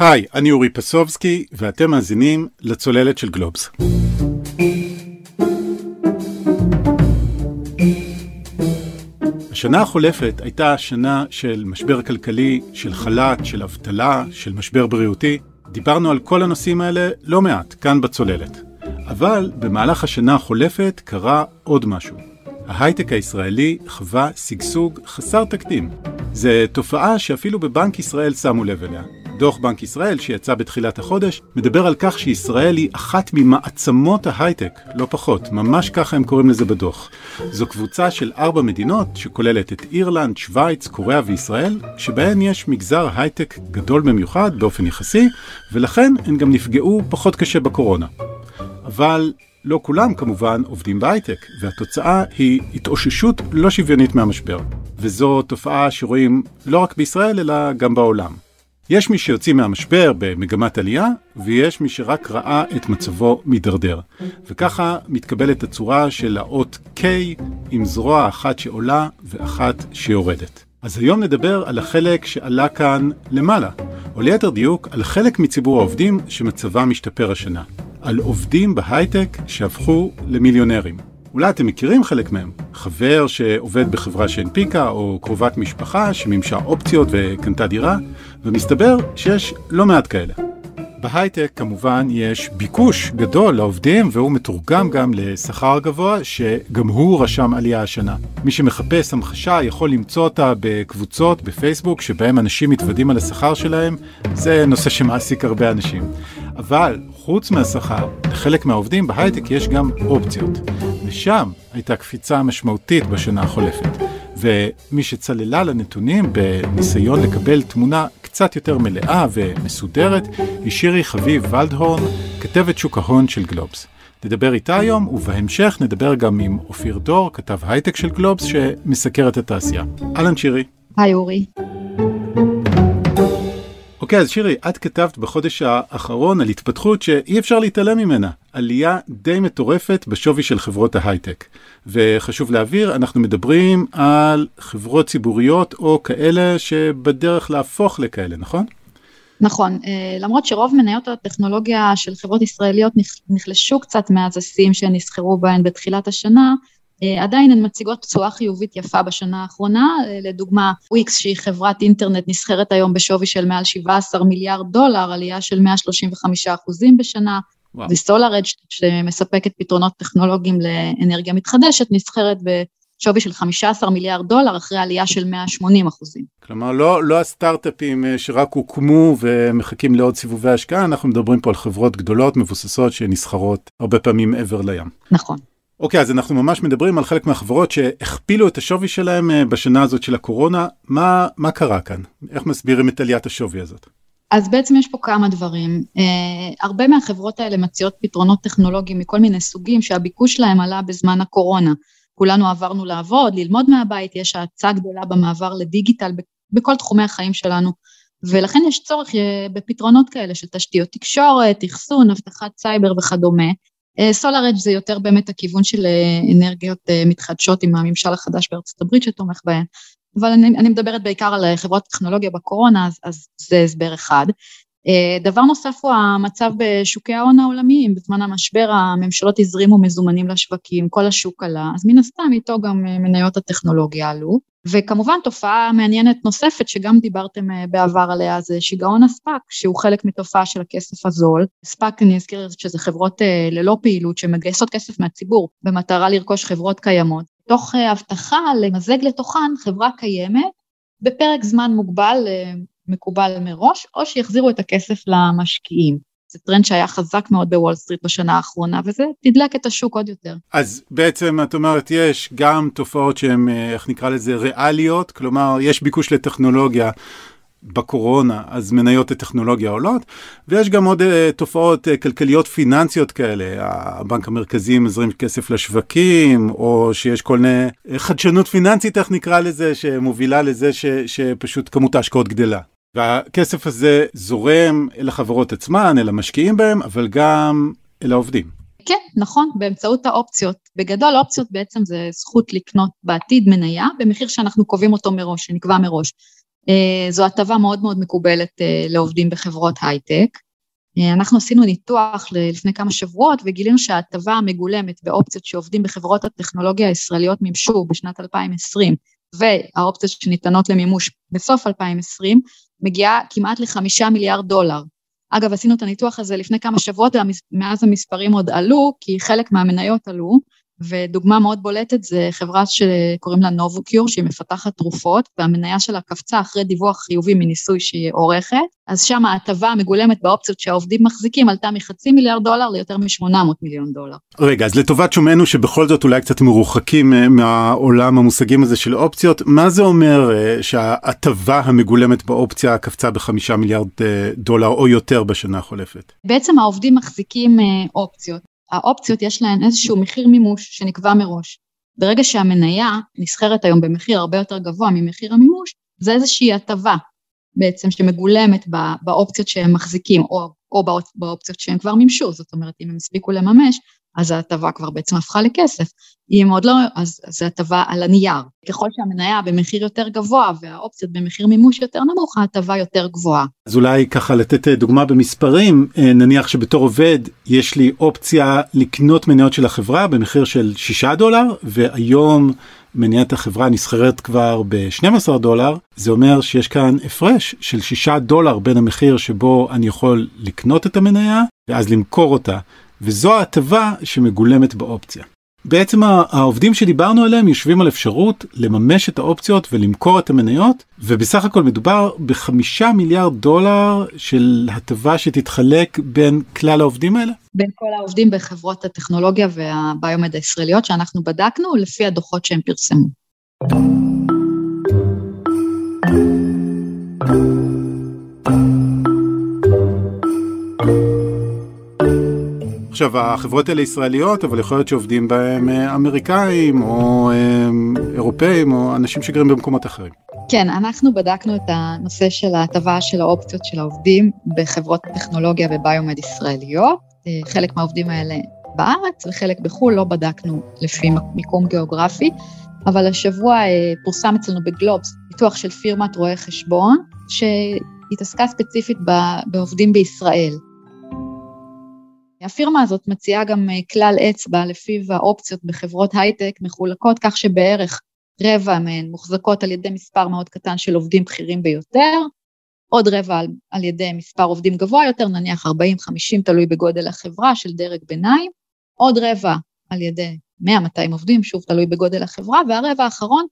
היי, אני אורי פסובסקי, ואתם מאזינים לצוללת של גלובס. השנה החולפת הייתה שנה של משבר כלכלי, של חל"ת, של אבטלה, של משבר בריאותי. דיברנו על כל הנושאים האלה לא מעט, כאן בצוללת. אבל במהלך השנה החולפת קרה עוד משהו. ההייטק הישראלי חווה שגשוג חסר תקדים. זו תופעה שאפילו בבנק ישראל שמו לב אליה. דוח בנק ישראל שיצא בתחילת החודש מדבר על כך שישראל היא אחת ממעצמות ההייטק, לא פחות, ממש ככה הם קוראים לזה בדוח. זו קבוצה של ארבע מדינות שכוללת את אירלנד, שווייץ, קוריאה וישראל, שבהן יש מגזר הייטק גדול במיוחד באופן יחסי, ולכן הן גם נפגעו פחות קשה בקורונה. אבל לא כולם כמובן עובדים בהייטק, והתוצאה היא התאוששות לא שוויונית מהמשבר. וזו תופעה שרואים לא רק בישראל אלא גם בעולם. יש מי שיוצאים מהמשבר במגמת עלייה, ויש מי שרק ראה את מצבו מידרדר. וככה מתקבלת הצורה של האות K עם זרוע אחת שעולה ואחת שיורדת. אז היום נדבר על החלק שעלה כאן למעלה, או ליתר דיוק, על חלק מציבור העובדים שמצבם משתפר השנה. על עובדים בהייטק שהפכו למיליונרים. אולי אתם מכירים חלק מהם, חבר שעובד בחברה שהנפיקה, או קרובת משפחה שמימשה אופציות וקנתה דירה, ומסתבר שיש לא מעט כאלה. בהייטק כמובן יש ביקוש גדול לעובדים והוא מתורגם גם לשכר גבוה שגם הוא רשם עלייה השנה. מי שמחפש המחשה יכול למצוא אותה בקבוצות בפייסבוק שבהם אנשים מתוודים על השכר שלהם, זה נושא שמעסיק הרבה אנשים. אבל חוץ מהשכר, לחלק מהעובדים בהייטק יש גם אופציות. ושם הייתה קפיצה משמעותית בשנה החולפת. ומי שצללה לנתונים בניסיון לקבל תמונה קצת יותר מלאה ומסודרת, היא שירי חביב ולדהורן, כתבת שוק ההון של גלובס. נדבר איתה היום, ובהמשך נדבר גם עם אופיר דור, כתב הייטק של גלובס, שמסקר את התעשייה. אהלן שירי. היי אורי. אוקיי, אז שירי, את כתבת בחודש האחרון על התפתחות שאי אפשר להתעלם ממנה, עלייה די מטורפת בשווי של חברות ההייטק. וחשוב להבהיר, אנחנו מדברים על חברות ציבוריות או כאלה שבדרך להפוך לכאלה, נכון? נכון, אה, למרות שרוב מניות הטכנולוגיה של חברות ישראליות נחלשו קצת מאז השיאים שנסחרו בהן בתחילת השנה, עדיין הן מציגות תשואה חיובית יפה בשנה האחרונה, אה, לדוגמה וויקס שהיא חברת אינטרנט נסחרת היום בשווי של מעל 17 מיליארד דולר, עלייה של 135 אחוזים בשנה, וסולארד שמספקת פתרונות טכנולוגיים לאנרגיה מתחדשת נסחרת בשווי של 15 מיליארד דולר אחרי עלייה של 180 אחוזים. כלומר לא, לא הסטארט-אפים אה, שרק הוקמו ומחכים לעוד סיבובי השקעה, אנחנו מדברים פה על חברות גדולות מבוססות שנסחרות הרבה פעמים מעבר לים. נכון. אוקיי, אז אנחנו ממש מדברים על חלק מהחברות שהכפילו את השווי שלהם אה, בשנה הזאת של הקורונה. מה, מה קרה כאן? איך מסבירים את עליית השווי הזאת? אז בעצם יש פה כמה דברים. Uh, הרבה מהחברות האלה מציעות פתרונות טכנולוגיים מכל מיני סוגים שהביקוש שלהם עלה בזמן הקורונה. כולנו עברנו לעבוד, ללמוד מהבית, יש האצה גדולה במעבר לדיגיטל בכל תחומי החיים שלנו, ולכן יש צורך אה, בפתרונות כאלה של תשתיות תקשורת, אחסון, אבטחת סייבר וכדומה. סולאר אדג' זה יותר באמת הכיוון של אנרגיות מתחדשות עם הממשל החדש בארצות הברית שתומך בהן, אבל אני, אני מדברת בעיקר על חברות טכנולוגיה בקורונה, אז, אז זה הסבר אחד. דבר נוסף הוא המצב בשוקי ההון העולמיים, בזמן המשבר הממשלות הזרימו מזומנים לשווקים, כל השוק עלה, אז מן הסתם איתו גם מניות הטכנולוגיה עלו. וכמובן תופעה מעניינת נוספת שגם דיברתם אה, בעבר עליה זה שיגעון הספאק שהוא חלק מתופעה של הכסף הזול. ספאק אני אזכיר שזה חברות אה, ללא פעילות שמגייסות כסף מהציבור במטרה לרכוש חברות קיימות. תוך אה, הבטחה למזג לתוכן חברה קיימת בפרק זמן מוגבל מקובל מראש או שיחזירו את הכסף למשקיעים. זה טרנד שהיה חזק מאוד בוול סטריט בשנה האחרונה, וזה תדלק את השוק עוד יותר. אז בעצם את אומרת, יש גם תופעות שהן, אה, איך נקרא לזה, ריאליות, כלומר, יש ביקוש לטכנולוגיה. בקורונה, אז מניות הטכנולוגיה עולות, ויש גם עוד אה, תופעות אה, כלכליות פיננסיות כאלה, הבנק המרכזי מזרים כסף לשווקים, או שיש כל מיני חדשנות פיננסית, איך נקרא לזה, שמובילה לזה ש, שפשוט כמות ההשקעות גדלה. והכסף הזה זורם אל החברות עצמן, אל המשקיעים בהם, אבל גם אל העובדים. כן, נכון, באמצעות האופציות. בגדול אופציות בעצם זה זכות לקנות בעתיד מניה במחיר שאנחנו קובעים אותו מראש, שנקבע מראש. זו הטבה מאוד מאוד מקובלת לעובדים בחברות הייטק. אנחנו עשינו ניתוח לפני כמה שבועות וגילינו שההטבה המגולמת באופציות שעובדים בחברות הטכנולוגיה הישראליות מימשו בשנת 2020 והאופציות שניתנות למימוש בסוף 2020 מגיעה כמעט לחמישה מיליארד דולר. אגב, עשינו את הניתוח הזה לפני כמה שבועות, ומאז המספרים עוד עלו, כי חלק מהמניות עלו, ודוגמה מאוד בולטת זה חברה שקוראים לה נובוקיור, שהיא מפתחת תרופות, והמניה שלה קפצה אחרי דיווח חיובי מניסוי שהיא עורכת, אז שם ההטבה המגולמת באופציות שהעובדים מחזיקים עלתה מחצי מיליארד דולר ליותר מ-800 מיליון דולר. רגע, אז לטובת שומענו שבכל זאת אולי קצת מרוחקים אה, מהעולם המושגים הזה של אופציות, מה זה אומר אה, שההטבה המגולמת באופציה קפצה בחמישה מיליארד אה, דולר או יותר בשנה החולפת? בעצם העובדים מחזיקים אופציות. האופציות יש להן איזשהו מחיר מימוש שנקבע מראש. ברגע שהמניה נסחרת היום במחיר הרבה יותר גבוה ממחיר המימוש, זה איזושהי הטבה בעצם שמגולמת באופציות שהם מחזיקים, או, או באופציות שהם כבר מימשו, זאת אומרת אם הם הספיקו לממש, אז ההטבה כבר בעצם הפכה לכסף. אם עוד לא, אז זו הטבה על הנייר. ככל שהמניה במחיר יותר גבוה והאופציות במחיר מימוש יותר נמוך, ההטבה יותר גבוהה. אז אולי ככה לתת אה, דוגמה במספרים, אה, נניח שבתור עובד יש לי אופציה לקנות מניות של החברה במחיר של 6 דולר, והיום מניית החברה נסחרת כבר ב-12 דולר, זה אומר שיש כאן הפרש של 6 דולר בין המחיר שבו אני יכול לקנות את המניה, ואז למכור אותה. וזו ההטבה שמגולמת באופציה. בעצם העובדים שדיברנו עליהם יושבים על אפשרות לממש את האופציות ולמכור את המניות, ובסך הכל מדובר בחמישה מיליארד דולר של הטבה שתתחלק בין כלל העובדים האלה? בין כל העובדים בחברות הטכנולוגיה והביומד הישראליות שאנחנו בדקנו לפי הדוחות שהם פרסמו. עכשיו החברות האלה ישראליות אבל יכול להיות שעובדים בהם אה, אמריקאים או אה, אירופאים או אנשים שגרים במקומות אחרים. כן, אנחנו בדקנו את הנושא של ההטבה של האופציות של העובדים בחברות טכנולוגיה וביומד ישראליות. אה, חלק מהעובדים האלה בארץ וחלק בחו"ל, לא בדקנו לפי מיקום גיאוגרפי, אבל השבוע פורסם אצלנו בגלובס ניתוח של פירמת רואי חשבון, שהתעסקה ספציפית בעובדים בישראל. הפירמה הזאת מציעה גם אה, כלל אצבע לפיו האופציות בחברות הייטק מחולקות כך שבערך רבע מהן מוחזקות על ידי מספר מאוד קטן של עובדים בכירים ביותר, עוד רבע על, על ידי מספר עובדים גבוה יותר, נניח 40-50 תלוי בגודל החברה של דרג ביניים, עוד רבע על ידי 100-200 עובדים, שוב תלוי בגודל החברה, והרבע האחרון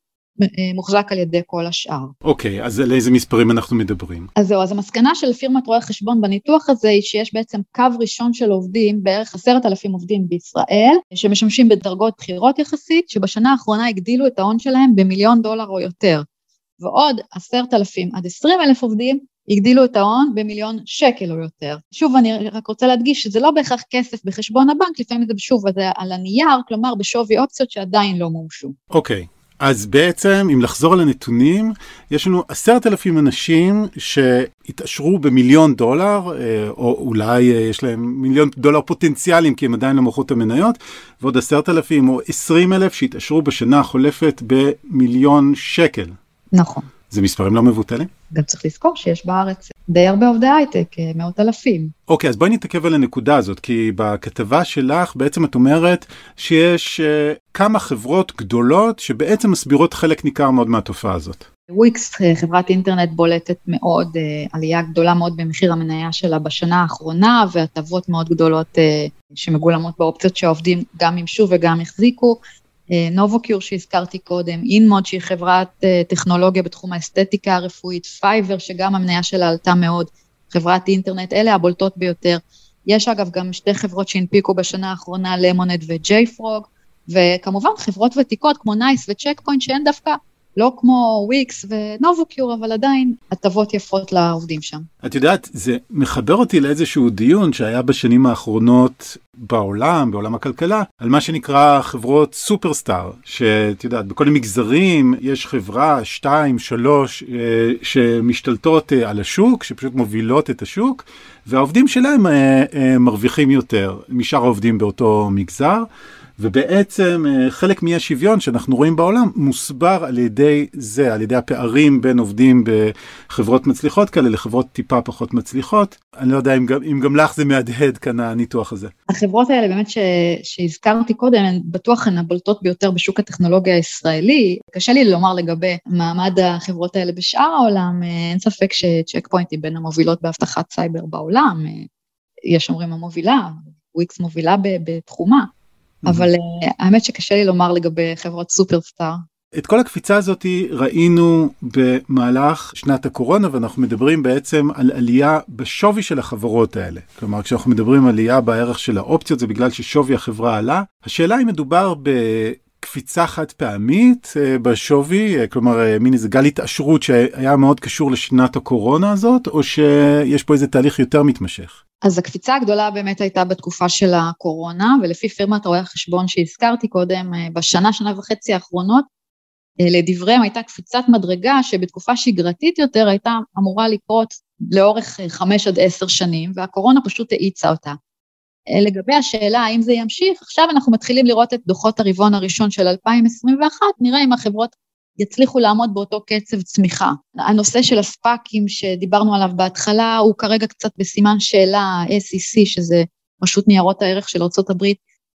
מוחזק על ידי כל השאר. אוקיי, okay, אז על איזה מספרים אנחנו מדברים? אז זהו, אז המסקנה של פירמת רואי חשבון בניתוח הזה היא שיש בעצם קו ראשון של עובדים, בערך עשרת אלפים עובדים בישראל, שמשמשים בדרגות בכירות יחסית, שבשנה האחרונה הגדילו את ההון שלהם במיליון דולר או יותר. ועוד עשרת אלפים עד עשרים אלף עובדים הגדילו את ההון במיליון שקל או יותר. שוב, אני רק רוצה להדגיש שזה לא בהכרח כסף בחשבון הבנק, לפעמים זה שוב זה על הנייר, כלומר בשווי אופציות שעדיין לא מומשו. אוקיי, okay. אז בעצם, אם לחזור על הנתונים, יש לנו עשרת אלפים אנשים שהתעשרו במיליון דולר, אה, או אולי אה, יש להם מיליון דולר פוטנציאליים כי הם עדיין לא מכרו את המניות, ועוד עשרת אלפים או עשרים אלף שהתעשרו בשנה החולפת במיליון שקל. נכון. זה מספרים לא מבוטלים? גם צריך לזכור שיש בארץ די הרבה עובדי הייטק, אה, מאות אלפים. אוקיי, אז בואי נתעכב על הנקודה הזאת, כי בכתבה שלך בעצם את אומרת שיש אה, כמה חברות גדולות שבעצם מסבירות חלק ניכר מאוד מהתופעה הזאת. וויקס, אה, חברת אינטרנט בולטת מאוד, אה, עלייה גדולה מאוד במחיר המניה שלה בשנה האחרונה, והטבות מאוד גדולות אה, שמגולמות באופציות שהעובדים גם מימשו וגם החזיקו. נובוקיור שהזכרתי קודם, אינמוד שהיא חברת אה, טכנולוגיה בתחום האסתטיקה הרפואית, פייבר שגם המניה שלה עלתה מאוד, חברת אינטרנט, אלה הבולטות ביותר. יש אגב גם שתי חברות שהנפיקו בשנה האחרונה, למונייד וג'ייפרוג, וכמובן חברות ותיקות כמו נייס וצ'ק פוינט שהן דווקא לא כמו וויקס ונובוקיור, אבל עדיין הטבות יפות לעובדים שם. את יודעת, זה מחבר אותי לאיזשהו דיון שהיה בשנים האחרונות בעולם, בעולם הכלכלה, על מה שנקרא חברות סופרסטאר, שאת יודעת, בכל המגזרים יש חברה, שתיים, שלוש, אה, שמשתלטות אה, על השוק, שפשוט מובילות את השוק, והעובדים שלהם אה, מרוויחים יותר משאר העובדים באותו מגזר. ובעצם אה, חלק מאי השוויון שאנחנו רואים בעולם מוסבר על ידי זה, על ידי הפערים בין עובדים בחברות מצליחות כאלה לחברות טיפה פחות מצליחות. אני לא יודע אם גם, אם גם לך זה מהדהד כאן הניתוח הזה. החברות האלה באמת ש, שהזכרתי קודם, הן בטוח הן הבולטות ביותר בשוק הטכנולוגיה הישראלי. קשה לי לומר לגבי מעמד החברות האלה בשאר העולם, אה, אין ספק שצ'ק פוינט היא בין המובילות באבטחת סייבר בעולם. אה, יש אומרים המובילה, וויקס מובילה בתחומה. אבל אה, האמת שקשה לי לומר לגבי חברות סופרסטאר. את כל הקפיצה הזאת ראינו במהלך שנת הקורונה ואנחנו מדברים בעצם על עלייה בשווי של החברות האלה. כלומר כשאנחנו מדברים על עלייה בערך של האופציות זה בגלל ששווי החברה עלה. השאלה אם מדובר בקפיצה חד פעמית אה, בשווי, אה, כלומר מין איזה גל התעשרות שהיה מאוד קשור לשנת הקורונה הזאת, או שיש פה איזה תהליך יותר מתמשך. אז הקפיצה הגדולה באמת הייתה בתקופה של הקורונה, ולפי פירמת רואי החשבון שהזכרתי קודם, אה, בשנה, שנה וחצי האחרונות, אה, לדבריהם הייתה קפיצת מדרגה שבתקופה שגרתית יותר הייתה אמורה לקרות לאורך אה, חמש עד עשר שנים, והקורונה פשוט האיצה אותה. לגבי השאלה האם זה ימשיך, עכשיו אנחנו מתחילים לראות את דוחות הרבעון הראשון של 2021, נראה אם החברות יצליחו לעמוד באותו קצב צמיחה. הנושא של הספאקים שדיברנו עליו בהתחלה הוא כרגע קצת בסימן שאלה, SEC, שזה רשות ניירות הערך של ארה"ב,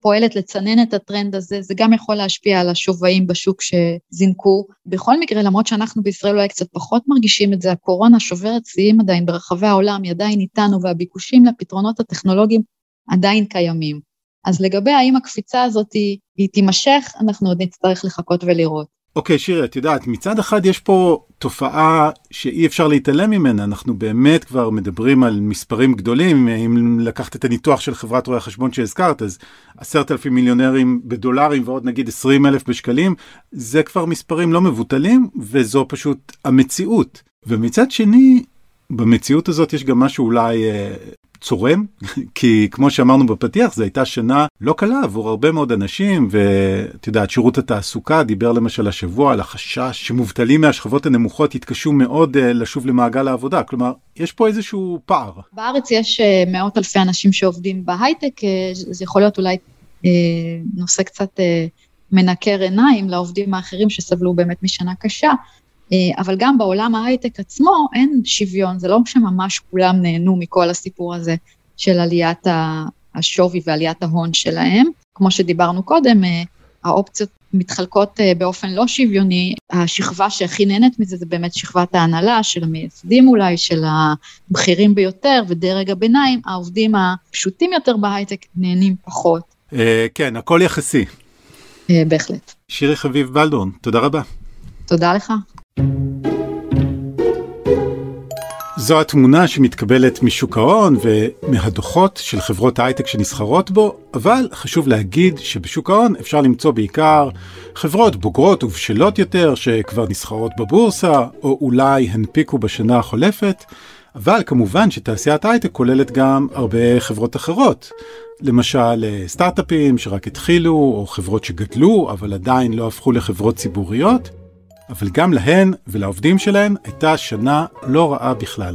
פועלת לצנן את הטרנד הזה, זה גם יכול להשפיע על השווים בשוק שזינקו. בכל מקרה, למרות שאנחנו בישראל אולי קצת פחות מרגישים את זה, הקורונה שוברת שיאים עדיין ברחבי העולם, היא עדיין איתנו, והביקושים לפתרונות הטכנולוגיים עדיין קיימים. אז לגבי האם הקפיצה הזאת היא, היא תימשך, אנחנו עוד נצטרך לחכות ולראות. אוקיי, okay, שירי, את יודעת, מצד אחד יש פה תופעה שאי אפשר להתעלם ממנה, אנחנו באמת כבר מדברים על מספרים גדולים, אם לקחת את הניתוח של חברת רואי החשבון שהזכרת, אז עשרת אלפים מיליונרים בדולרים ועוד נגיד עשרים אלף בשקלים, זה כבר מספרים לא מבוטלים, וזו פשוט המציאות. ומצד שני, במציאות הזאת יש גם משהו אולי אה, צורם, כי כמו שאמרנו בפתיח, זו הייתה שנה לא קלה עבור הרבה מאוד אנשים, ואת יודעת, שירות התעסוקה דיבר למשל השבוע על החשש שמובטלים מהשכבות הנמוכות יתקשו מאוד uh, לשוב למעגל העבודה, כלומר, יש פה איזשהו פער. בארץ יש uh, מאות אלפי אנשים שעובדים בהייטק, uh, זה יכול להיות אולי נושא קצת מנקר עיניים לעובדים האחרים שסבלו באמת משנה קשה. אה, אבל גם בעולם ההייטק עצמו אין שוויון, זה לא שממש כולם נהנו מכל הסיפור הזה של עליית השווי ועליית ההון שלהם. כמו שדיברנו קודם, אה, האופציות מתחלקות אה, באופן לא שוויוני, השכבה שהכי נהנית מזה זה באמת שכבת ההנהלה של המייסדים אולי, של הבכירים ביותר ודרג הביניים, העובדים הפשוטים יותר בהייטק נהנים פחות. כן, הכל יחסי. בהחלט. שירי חביב בלדורן, תודה רבה. תודה לך. זו התמונה שמתקבלת משוק ההון ומהדוחות של חברות ההייטק שנסחרות בו, אבל חשוב להגיד שבשוק ההון אפשר למצוא בעיקר חברות בוגרות ובשלות יותר שכבר נסחרות בבורסה, או אולי הנפיקו בשנה החולפת, אבל כמובן שתעשיית ההייטק כוללת גם הרבה חברות אחרות. למשל סטארט-אפים שרק התחילו, או חברות שגדלו אבל עדיין לא הפכו לחברות ציבוריות. אבל גם להן ולעובדים שלהן הייתה שנה לא רעה בכלל.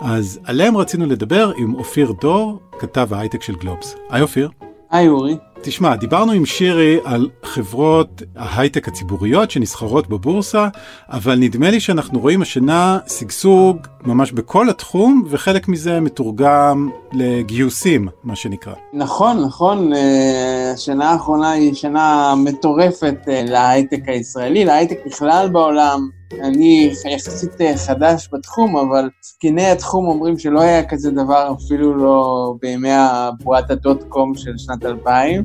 אז עליהם רצינו לדבר עם אופיר דור, כתב ההייטק של גלובס. היי אופיר. היי אורי. תשמע, דיברנו עם שירי על חברות ההייטק הציבוריות שנסחרות בבורסה, אבל נדמה לי שאנחנו רואים השנה שגשוג ממש בכל התחום, וחלק מזה מתורגם לגיוסים, מה שנקרא. נכון, נכון. אה, השנה האחרונה היא שנה מטורפת אה, להייטק הישראלי, להייטק בכלל בעולם. אני יחסית אה, חדש בתחום, אבל זקני התחום אומרים שלא היה כזה דבר, אפילו לא בימי הבועת הדוט קום של שנת 2000.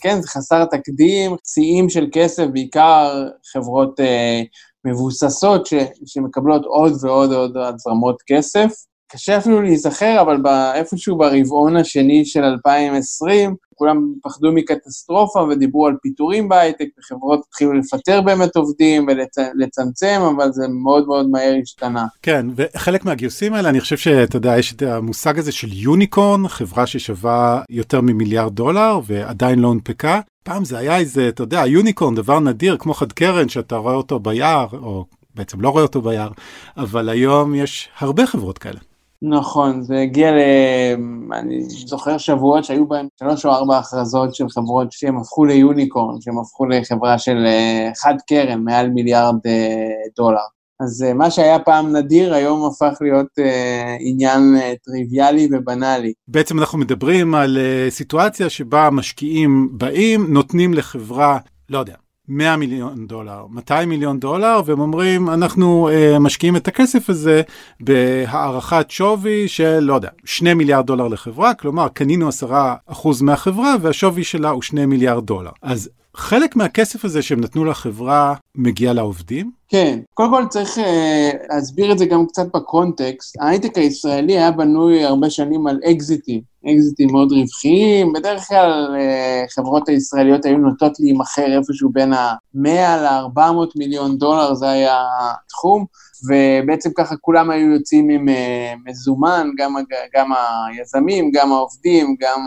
כן, זה חסר תקדים, שיאים של כסף, בעיקר חברות אה, מבוססות ש, שמקבלות עוד ועוד עוד הזרמות כסף. קשה אפילו להיזכר, אבל איפשהו ברבעון השני של 2020, כולם פחדו מקטסטרופה ודיברו על פיטורים בהייטק, וחברות התחילו לפטר באמת עובדים ולצמצם, אבל זה מאוד מאוד מהר השתנה. כן, וחלק מהגיוסים האלה, אני חושב שאתה יודע, יש את המושג הזה של יוניקורן, חברה ששווה יותר ממיליארד דולר ועדיין לא הונפקה. פעם זה היה איזה, אתה יודע, יוניקורן, דבר נדיר, כמו חד קרן, שאתה רואה אותו ביער, או בעצם לא רואה אותו ביער, אבל היום יש הרבה חברות כאלה. נכון, זה הגיע ל... אני זוכר שבועות שהיו בהם שלוש או ארבע הכרזות של חברות שהם הפכו ליוניקורן, שהם הפכו לחברה של אה, חד קרן, מעל מיליארד אה, דולר. אז אה, מה שהיה פעם נדיר, היום הפך להיות אה, עניין אה, טריוויאלי ובנאלי. בעצם אנחנו מדברים על אה, סיטואציה שבה משקיעים באים, נותנים לחברה, לא יודע, 100 מיליון דולר, 200 מיליון דולר, והם אומרים, אנחנו uh, משקיעים את הכסף הזה בהערכת שווי של, לא יודע, 2 מיליארד דולר לחברה, כלומר, קנינו 10% מהחברה והשווי שלה הוא 2 מיליארד דולר. אז חלק מהכסף הזה שהם נתנו לחברה מגיע לעובדים? כן, קודם כל צריך uh, להסביר את זה גם קצת בקונטקסט. ההייטק הישראלי היה בנוי הרבה שנים על אקזיטים, אקזיטים מאוד רווחיים. בדרך כלל uh, חברות הישראליות היו נוטות להימכר איפשהו בין ה-100 ל-400 מיליון דולר, זה היה התחום. ובעצם ככה כולם היו יוצאים עם uh, מזומן, גם, גם היזמים, גם העובדים, גם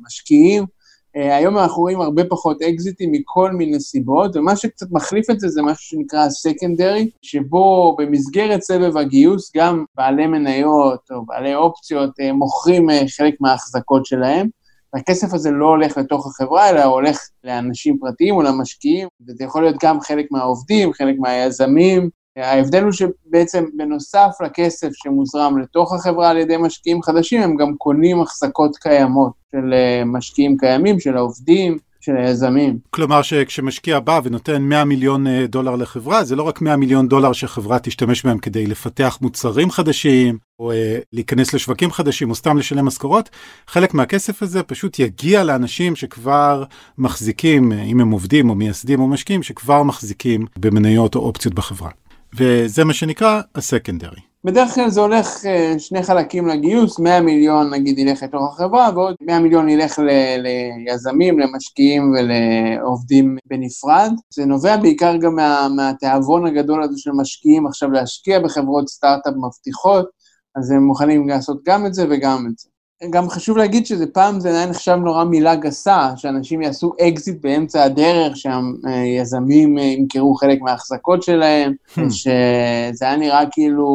המשקיעים. אה, היום אנחנו רואים הרבה פחות אקזיטים מכל מיני סיבות, ומה שקצת מחליף את זה זה משהו שנקרא סקנדרי, שבו במסגרת סבב הגיוס גם בעלי מניות או בעלי אופציות אה, מוכרים אה, חלק מההחזקות שלהם. והכסף הזה לא הולך לתוך החברה, אלא הולך לאנשים פרטיים או למשקיעים, וזה יכול להיות גם חלק מהעובדים, חלק מהיזמים, ההבדל הוא שבעצם בנוסף לכסף שמוזרם לתוך החברה על ידי משקיעים חדשים, הם גם קונים החזקות קיימות של אה, משקיעים קיימים, של העובדים, של היזמים. כלומר שכשמשקיע בא ונותן 100 מיליון אה, דולר לחברה, זה לא רק 100 מיליון דולר שחברה תשתמש בהם כדי לפתח מוצרים חדשים, או אה, להיכנס לשווקים חדשים, או סתם לשלם משכורות, חלק מהכסף הזה פשוט יגיע לאנשים שכבר מחזיקים, אם הם עובדים או מייסדים או משקיעים, שכבר מחזיקים במניות או אופציות בחברה. וזה מה שנקרא הסקנדרי. בדרך כלל זה הולך אה, שני חלקים לגיוס, 100 מיליון נגיד ילך לתוך החברה, ועוד 100 מיליון ילך ל- ליזמים, למשקיעים ולעובדים בנפרד. זה נובע בעיקר גם מה, מהתיאבון הגדול הזה של משקיעים עכשיו להשקיע בחברות סטארט-אפ מבטיחות, אז הם מוכנים לעשות גם את זה וגם את זה. גם חשוב להגיד שזה פעם זה היה נחשב נורא מילה גסה, שאנשים יעשו אקזיט באמצע הדרך, שהיזמים אה, ימכרו חלק מההחזקות שלהם, hmm. שזה היה נראה כאילו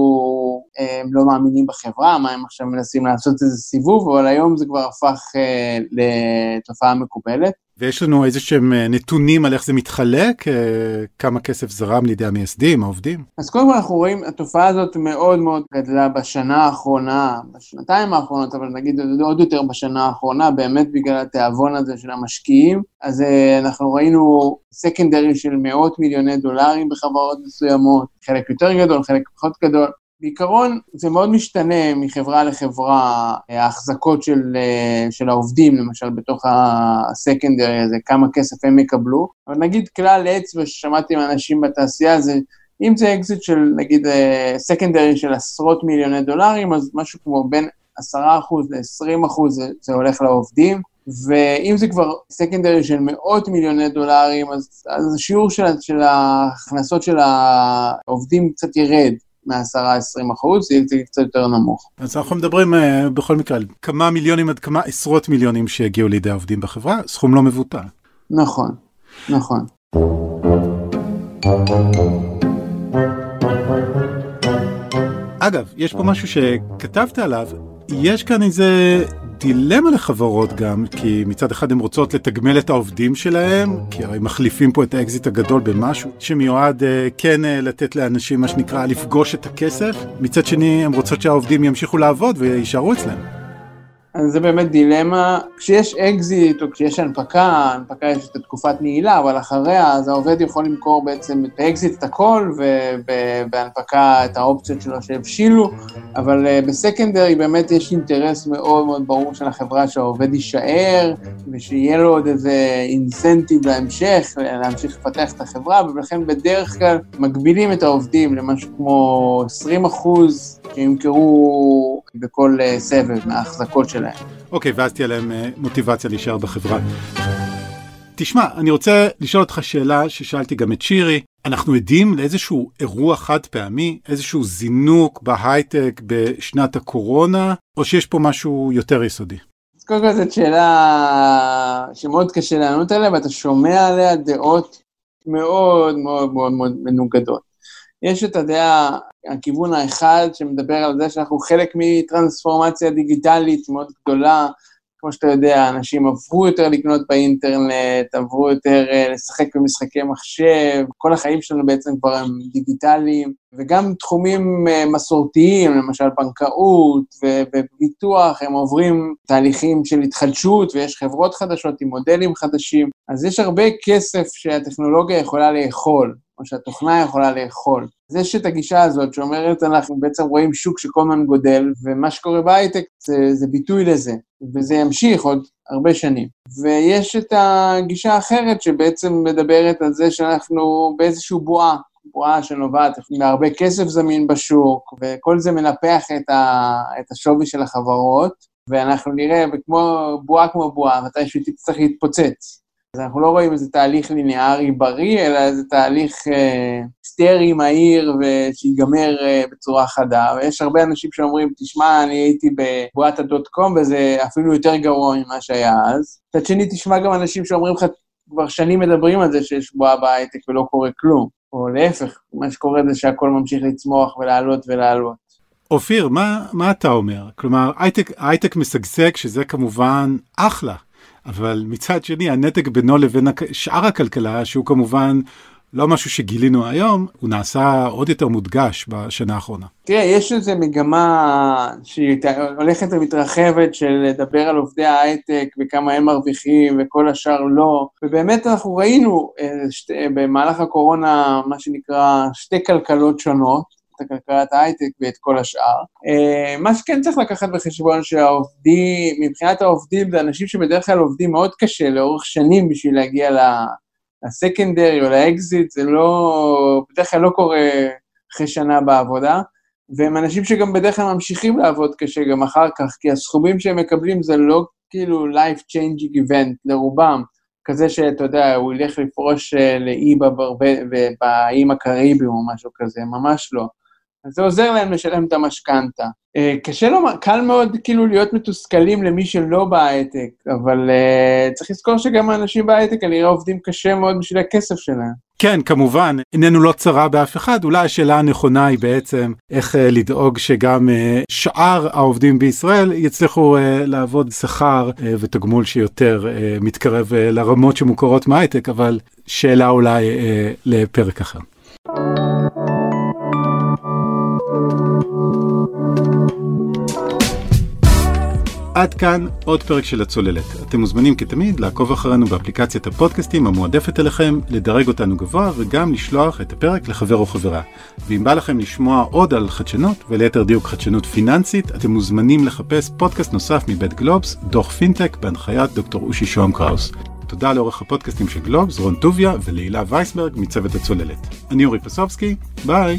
אה, הם לא מאמינים בחברה, מה הם עכשיו מנסים לעשות איזה סיבוב, אבל היום זה כבר הפך אה, לתופעה מקובלת. ויש לנו איזה שהם אה, נתונים על איך זה מתחלק, אה, כמה כסף זרם לידי המייסדים, העובדים? אז קודם כל אנחנו רואים, התופעה הזאת מאוד מאוד גדלה בשנה האחרונה, בשנתיים האחרונות, אבל נגיד עוד יותר בשנה האחרונה, באמת בגלל התיאבון הזה של המשקיעים. אז אה, אנחנו ראינו סקנדרי של מאות מיליוני דולרים בחברות מסוימות, חלק יותר גדול, חלק פחות גדול. בעיקרון זה מאוד משתנה מחברה לחברה, ההחזקות של, של העובדים, למשל בתוך הסקנדרי הזה, כמה כסף הם יקבלו, אבל נגיד כלל אצבע ששמעתי מאנשים בתעשייה זה, אם זה אקזיט של נגיד secondary של עשרות מיליוני דולרים, אז משהו כמו בין 10% ל-20% זה, זה הולך לעובדים, ואם זה כבר secondary של מאות מיליוני דולרים, אז, אז השיעור של, של ההכנסות של העובדים קצת ירד. מ-10-20 אחוז, זה קצת יותר נמוך. אז אנחנו מדברים uh, בכל מקרה על כמה מיליונים עד כמה עשרות מיליונים שהגיעו לידי העובדים בחברה, סכום לא מבוטל. נכון, נכון. אגב, יש פה משהו שכתבת עליו, יש כאן איזה דילמה לחברות גם, כי מצד אחד הן רוצות לתגמל את העובדים שלהם, כי הרי מחליפים פה את האקזיט הגדול במשהו שמיועד uh, כן uh, לתת לאנשים מה שנקרא לפגוש את הכסף, מצד שני הן רוצות שהעובדים ימשיכו לעבוד ויישארו אצלם. אז זה באמת דילמה. כשיש אקזיט או כשיש הנפקה, הנפקה יש את תקופת נעילה, אבל אחריה, אז העובד יכול למכור בעצם את האקזיט את הכל, ובהנפקה את האופציות שלו שהבשילו, אבל אה, ב-secondary באמת יש אינטרס מאוד מאוד ברור של החברה שהעובד יישאר, ושיהיה לו עוד איזה incentive להמשך, להמשיך לפתח את החברה, ולכן בדרך כלל מגבילים את העובדים למשהו כמו 20 אחוז שימכרו בכל אה, סבב מההחזקות שלהם. אוקיי, okay, ואז תהיה להם אה, מוטיבציה להישאר בחברה. תשמע, אני רוצה לשאול אותך שאלה ששאלתי גם את שירי. אנחנו עדים לאיזשהו אירוע חד פעמי, איזשהו זינוק בהייטק בשנת הקורונה, או שיש פה משהו יותר יסודי? אז קודם כל זאת שאלה שמאוד קשה לענות עליה, ואתה שומע עליה דעות מאוד מאוד מאוד מאוד מנוגדות. יש את הדעה, הכיוון האחד שמדבר על זה שאנחנו חלק מטרנספורמציה דיגיטלית מאוד גדולה, כמו שאתה יודע, אנשים עברו יותר לקנות באינטרנט, עברו יותר אה, לשחק במשחקי מחשב, כל החיים שלנו בעצם כבר הם דיגיטליים, וגם תחומים אה, מסורתיים, למשל בנקאות וביטוח, הם עוברים תהליכים של התחדשות, ויש חברות חדשות עם מודלים חדשים, אז יש הרבה כסף שהטכנולוגיה יכולה לאכול. או שהתוכנה יכולה לאכול. אז יש את הגישה הזאת שאומרת, אנחנו בעצם רואים שוק שכל הזמן גודל, ומה שקורה בהייטק זה, זה ביטוי לזה, וזה ימשיך עוד הרבה שנים. ויש את הגישה האחרת שבעצם מדברת על זה שאנחנו באיזושהי בועה, בועה שנובעת מהרבה כסף זמין בשוק, וכל זה מנפח את, ה, את השווי של החברות, ואנחנו נראה, וכמו בועה כמו בועה, מתי שהיא תצטרך להתפוצץ. אז אנחנו לא רואים איזה תהליך ליניארי בריא, אלא איזה תהליך אה, היסטרי, מהיר, ושיגמר אה, בצורה חדה. ויש הרבה אנשים שאומרים, תשמע, אני הייתי בבועת הדוט קום, וזה אפילו יותר גרוע ממה שהיה אז. מצד שני, תשמע גם אנשים שאומרים לך, כבר שנים מדברים על זה שיש בועה בהייטק ולא קורה כלום. או להפך, מה שקורה זה שהכל ממשיך לצמוח ולעלות ולעלות. אופיר, מה, מה אתה אומר? כלומר, הייטק משגשג, שזה כמובן אחלה. אבל מצד שני הנתק בינו לבין שאר הכלכלה, שהוא כמובן לא משהו שגילינו היום, הוא נעשה עוד יותר מודגש בשנה האחרונה. תראה, יש איזו מגמה שהולכת ומתרחבת של לדבר על עובדי ההייטק וכמה הם מרוויחים וכל השאר לא, ובאמת אנחנו ראינו אה, שת, במהלך הקורונה, מה שנקרא, שתי כלכלות שונות. את כלכלת ההייטק ואת כל השאר. אה, מה שכן צריך לקחת בחשבון שהעובדים, מבחינת העובדים, זה אנשים שבדרך כלל עובדים מאוד קשה לאורך שנים בשביל להגיע לסקנדרי או לאקזיט, זה לא, בדרך כלל לא קורה אחרי שנה בעבודה, והם אנשים שגם בדרך כלל ממשיכים לעבוד קשה גם אחר כך, כי הסכומים שהם מקבלים זה לא כאילו life changing event לרובם. כזה שאתה יודע, הוא ילך לפרוש אה, לאי באיים הקריביים או משהו כזה, ממש לא. אז זה עוזר להם לשלם את המשכנתה. Uh, קשה לו, קל מאוד כאילו להיות מתוסכלים למי שלא בהייטק, אבל uh, צריך לזכור שגם האנשים בהייטק כנראה עובדים קשה מאוד בשביל הכסף שלהם. כן, כמובן, איננו לא צרה באף אחד, אולי השאלה הנכונה היא בעצם איך uh, לדאוג שגם uh, שאר העובדים בישראל יצליחו uh, לעבוד שכר uh, ותגמול שיותר uh, מתקרב uh, לרמות שמוכרות מהייטק, אבל שאלה אולי uh, לפרק אחר. עד כאן עוד פרק של הצוללת. אתם מוזמנים כתמיד לעקוב אחרינו באפליקציית הפודקאסטים המועדפת אליכם, לדרג אותנו גבוה וגם לשלוח את הפרק לחבר או חברה. ואם בא לכם לשמוע עוד על חדשנות, וליתר דיוק חדשנות פיננסית, אתם מוזמנים לחפש פודקאסט נוסף מבית גלובס, דוח פינטק, בהנחיית דוקטור אושי שוהם קראוס. תודה לעורך הפודקאסטים של גלובס, רון טוביה ולהילה וייסברג מצוות הצוללת. אני אורי פסובסקי, ביי.